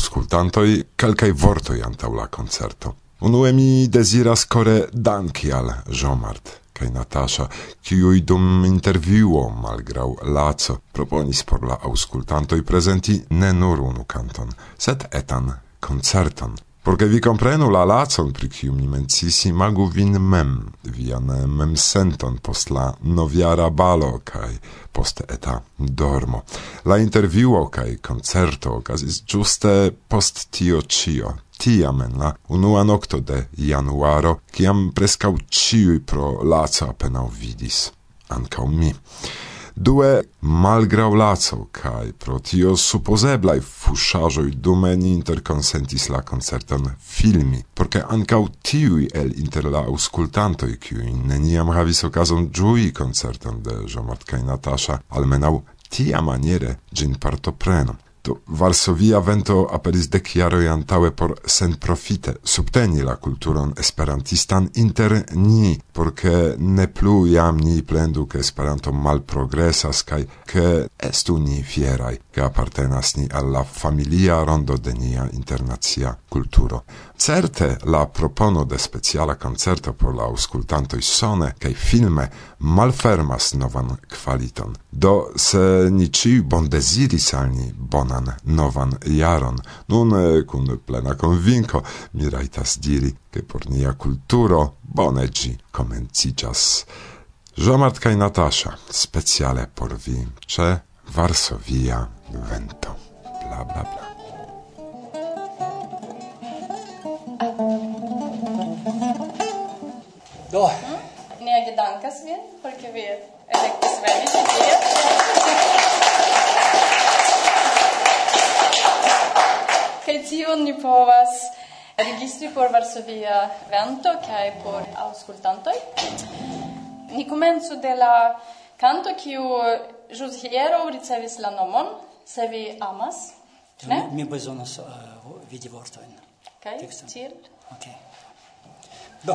auscultantoi calcai vortoi antau la concerto. Unue mi desiras core danki al Jomart kaj Natasha, kiuj dum interviuo malgrau lazo proponis por la auscultantoi presenti ne nur unu kanton, set etan koncerton. Porque vi comprenu la lacon, pri kiu mi mencisi, magu vin mem, vian mem senton post la noviara balo kaj post eta dormo. La interviuo kai concerto okazis giuste post tio cio, Tiam en la unua nocto de januaro, kiam prescau ciui pro laco apenau vidis, ancau mi. Due, malgrau laco, cae pro tio supposeblai fusciajoi dume ni interconsentis la concerton filmi, porque ancau tiui el inter la auscultantoi, cui neniam havis ocasion giui concerton de Jomart cae Natasha, almenau tia maniere gin partoprenom. Do Varsovia vento aperis de chiaro antaue por senprofite subteni la culturon esperantistan inter ni, porque ne plu jam ni plendu ke Esperanto malprogresas kai ke estu ni fierai che appartenas ni alla familia rondo de nia internacia kulturo. Certe la propono de speciala concerto por la auscultanto sone kai filme malfermas novan qualiton. Do se ni ci bon desiris al bonan novan jaron, nun kun plena convinco mi raitas diri che por nia culturo bone gi comencijas. Jomart kai Natasha, speciale por vi, ce Varsovia vento. Bla bla bla. Do. Hm? Ne dankas vin, porque vi elektis veni ĉi tie. Kaj tion ni povas registri por Varsovia vento kaj por aŭskultantoj. Ni komencu de la canto kiu ĵus hieraŭ ricevis la nomon Se vi amas, ne? Mi bezonas uh, vidi vortojn. Kaj, tiel. Ok. Do.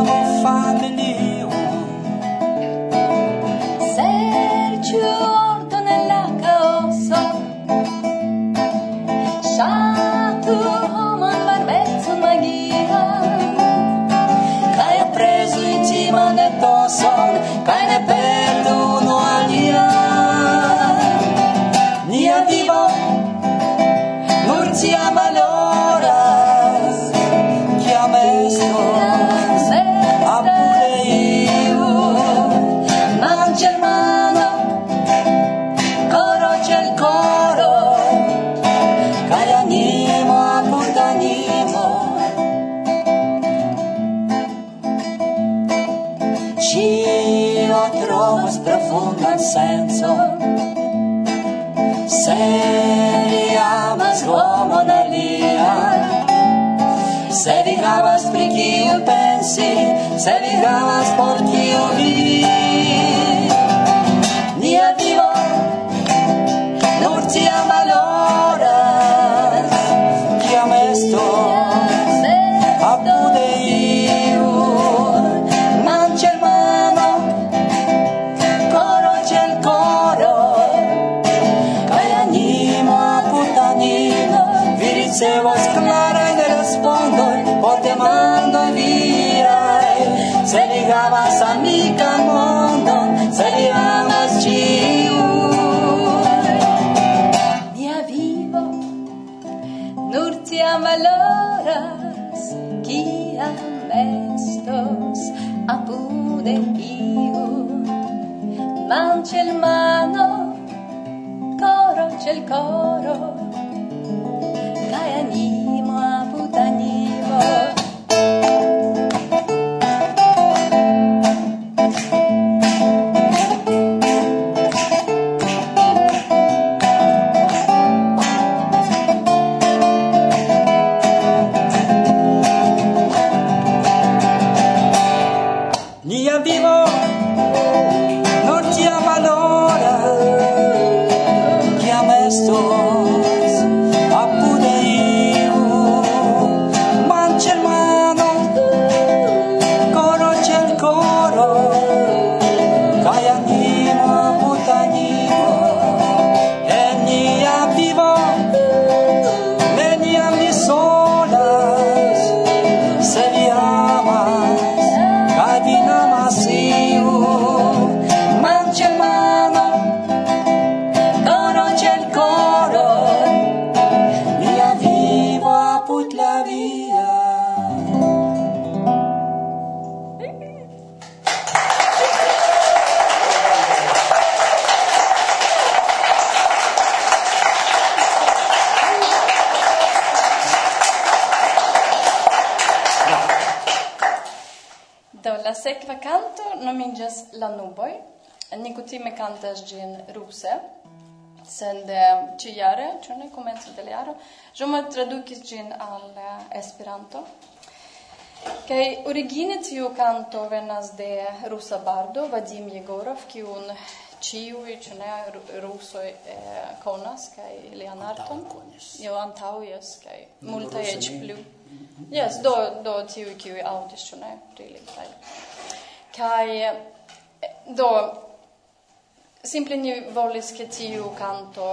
si aman horas que a mestos a il mano coro c'è coro cari animo a punta animo ci lo trovo profondo senso Se... Se vi havas pri kiu pensi, se vi havas por kiu vivi. Nia vivo, nur tiam call. ut la via la sekva canto nomiĝas La nuboj. Ni kutime kantas ĝin ruse sed de ce iară, ce nu comență de iară, je mă tradukis gin al eh, Esperanto. Kaj origine tiu canto venas de rusa bardo Vadim Jegorov, kiun ciui, ce ne rusoj eh, conas, kaj lian arton. Jo, antau, yes, kaj multa ec plu. Yes, do, do tiu, ki audis, ce ne, really, kaj. Kaj, do, Simple ni volis ke tiu kanto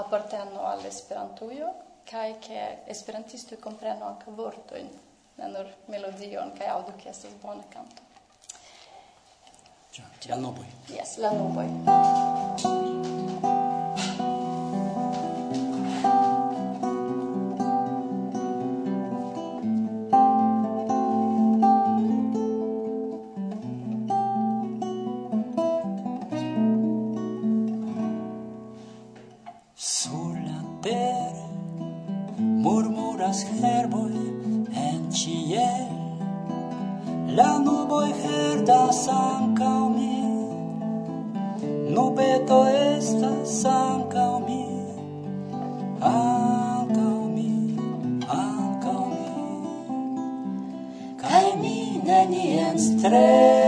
aparteno al Esperantujo kaj ke esperantistoj komprenu ankaŭ vortojn, ne nur melodion kaj aŭdu ke estas bona kanto. Ja, la nuboj. Yes, la nuboj. today.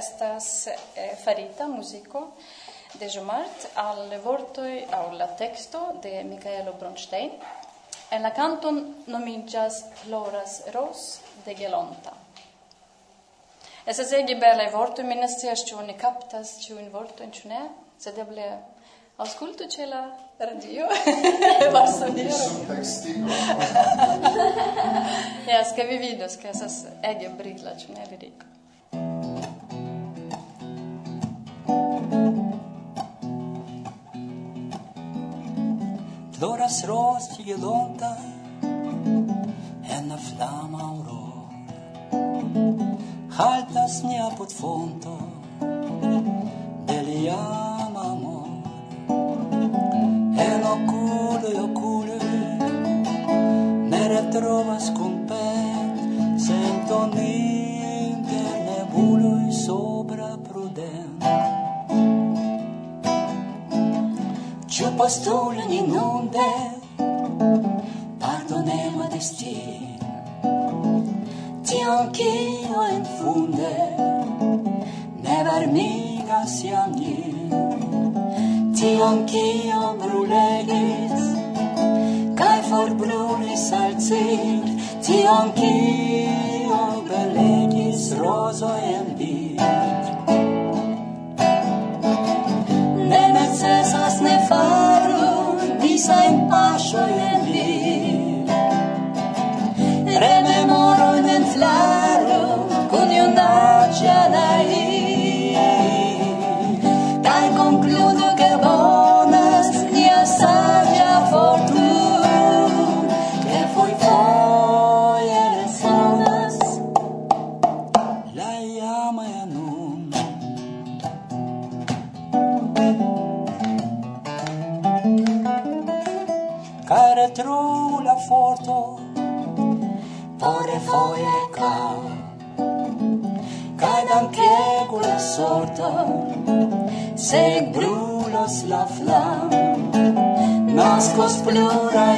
estas eh, farita musico de Jomart al vortoi au la texto de Michaelo Bronstein. En la canton nomigas Floras Ros de Gelonta. Es ege belai vortoi, mi ne scias ĉu oni kaptas ĉiujn vortojn ĉu ne, sed eble aŭskultu ĉe la radio Varsovio. Jes, ke vi vidos, ke estas ege brila, ĉu ne, Federico? Δόρασε η γελόντα, ένα φλάμα ο ρόλ. Χάλεσε μια ποντφόντα, δε λιάμα. Ένα οκούλο, οκούλο, δεν θα έρθει ο πέτ, δεν θα. Ciò postula inonde Pardonema destin Tion cio infunde Never miga iam nin Tion cio brulegis Kaj forbrulis al cir Tion cio belegis Roso en vi línguas plurais.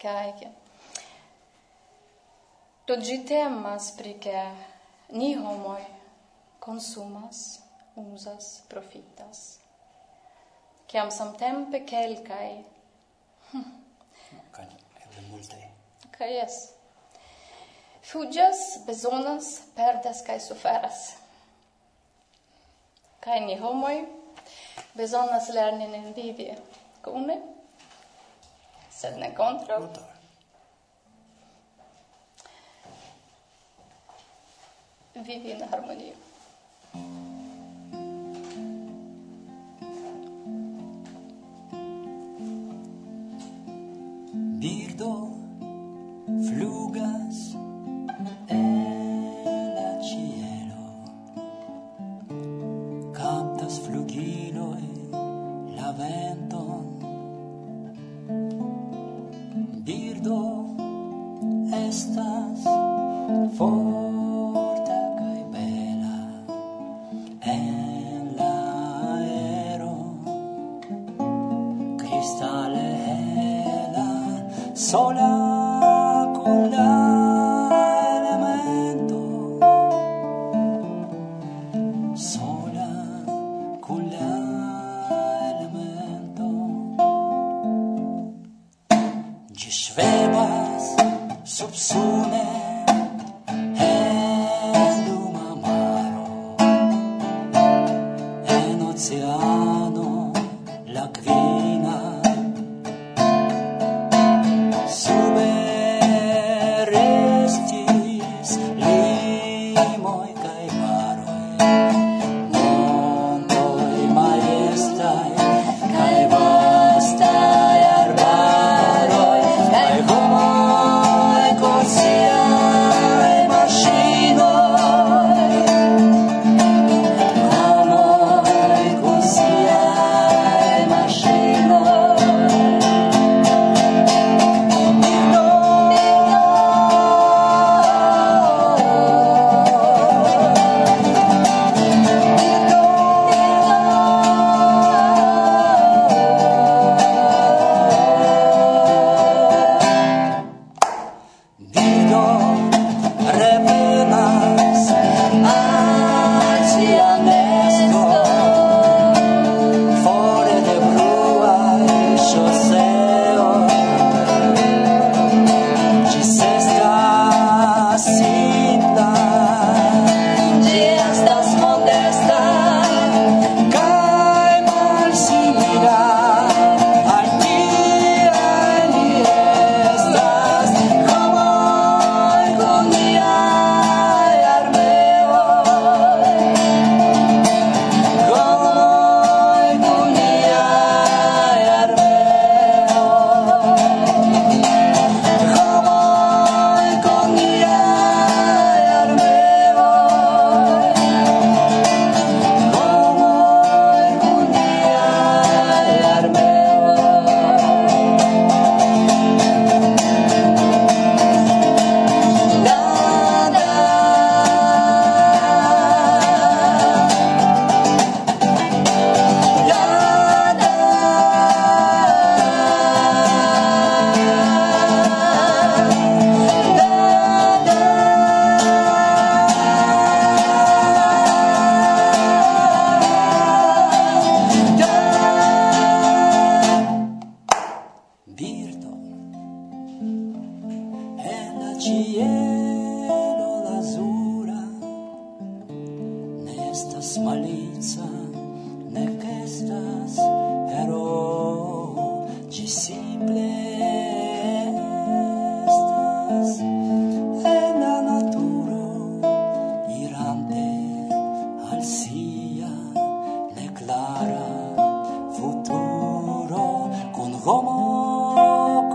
Kaj to ĝi temas pri ke ni homoj konsumas, uzas, profitas. Kiam samtempe kelkaj hm. kaj eble multaj kaj jes fuĝas, bezonas, perdas kaj suferas. Kaj ni homoj bezonas lerni envidia kune Це не контр. Віві на гармонію. estás. For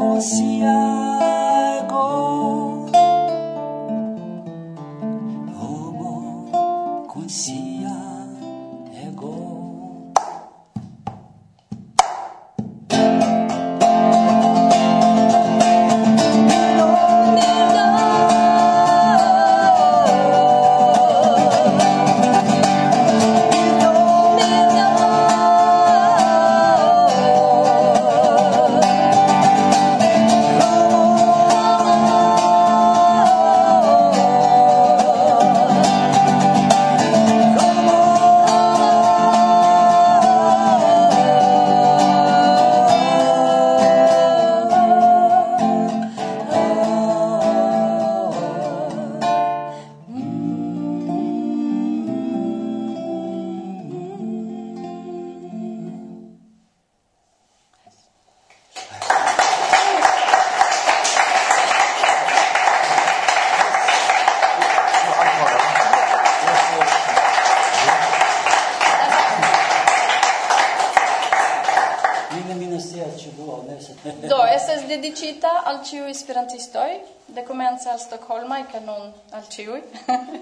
幸せ pensas al Stockholmai, ca non al ciui.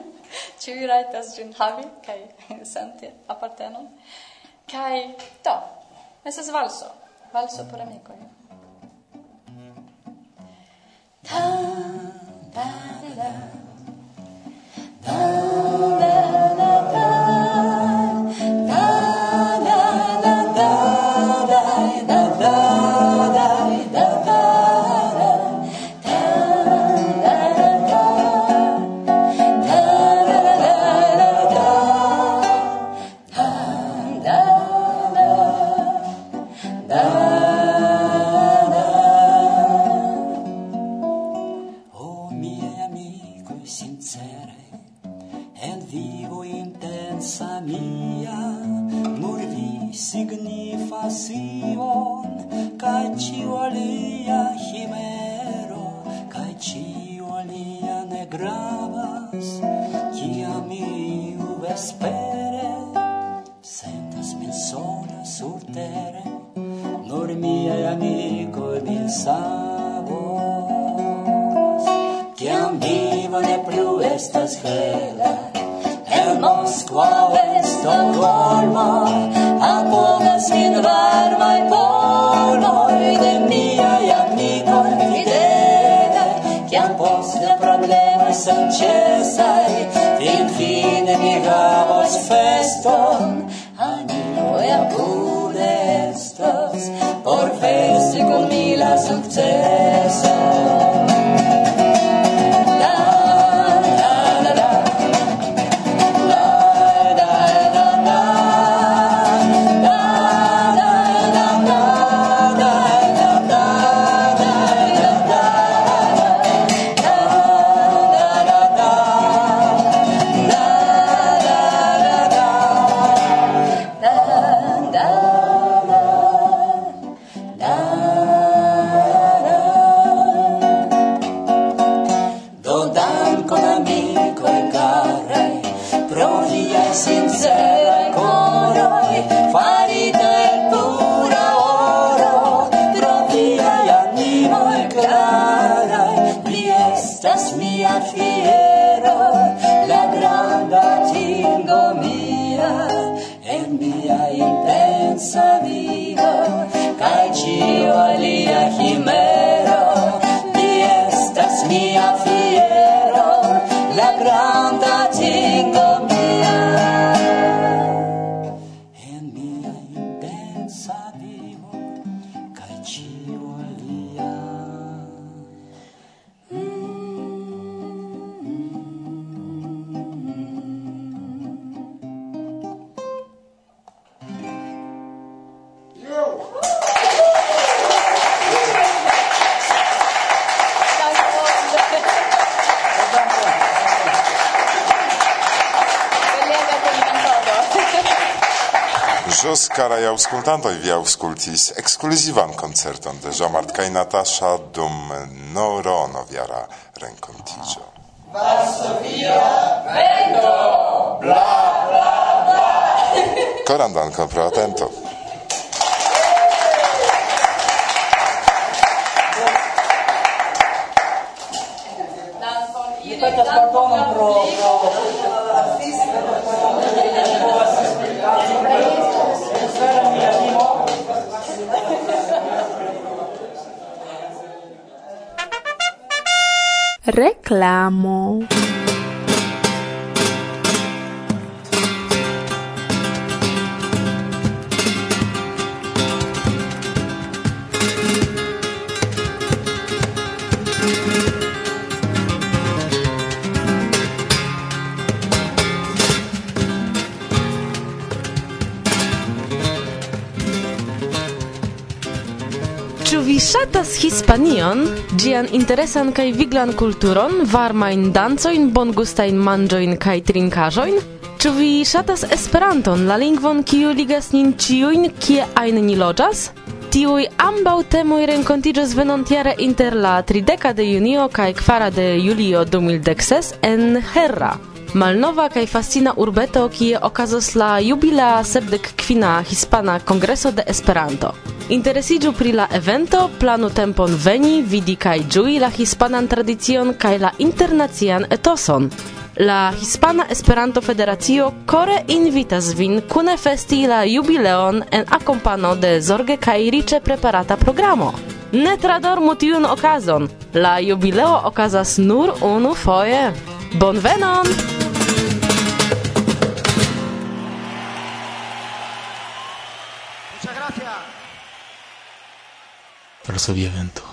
ciui raitas gin havi, cae senti appartenon. Cae, do, esas valso, valso por amicoi. Ta, ta, ta, ta, ta, estas hela, el Moskvao eston varma, apogas min varmai poloi de miai amicoi fidele, ciam poste problemai sancesai, fin fine mi havos feston, animo e apud estos por versi con mi la successi. cara jau skultantoj vi aŭskultis ekskluzivan koncerton de Jean-Marc kaj Natasha dum Norono viara renkontiĝo. Varsovia vento! Bla, bla, bla! Koran dankon pro atento. Chociaż pardoną pro... pro... Reclamo. Hispanion, gian interesan kaj viglan kulturon, varmajn dancojn, bongustajn manĝojn kaj trinkaĵojn? Ĉu vi ŝatas Esperanton, la lingvon kiu ligas nin ĉiujn, kie ajn ni loĝas? Tiuj ambaŭ temoj renkontiĝos venontjare inter la 30 de junio kaj 4 de julio 2016 en Herra. Malnova kaj fascina urbeto kie okazos la jubilea sepdek kvina hispana kongreso de Esperanto. Interesiĝu pri la evento, planu tempon veni, vidi kaj ĝui la hispanan tradicion kaj la internacian etoson. La Hispana Esperanto Federacio kore invitas vin kune festi la jubileon en akompano de zorge kaj riĉe preparata programo. Ne tradormu tiun okazon. La jubileo okazas nur unu foje. Bonvenon! pero se violento.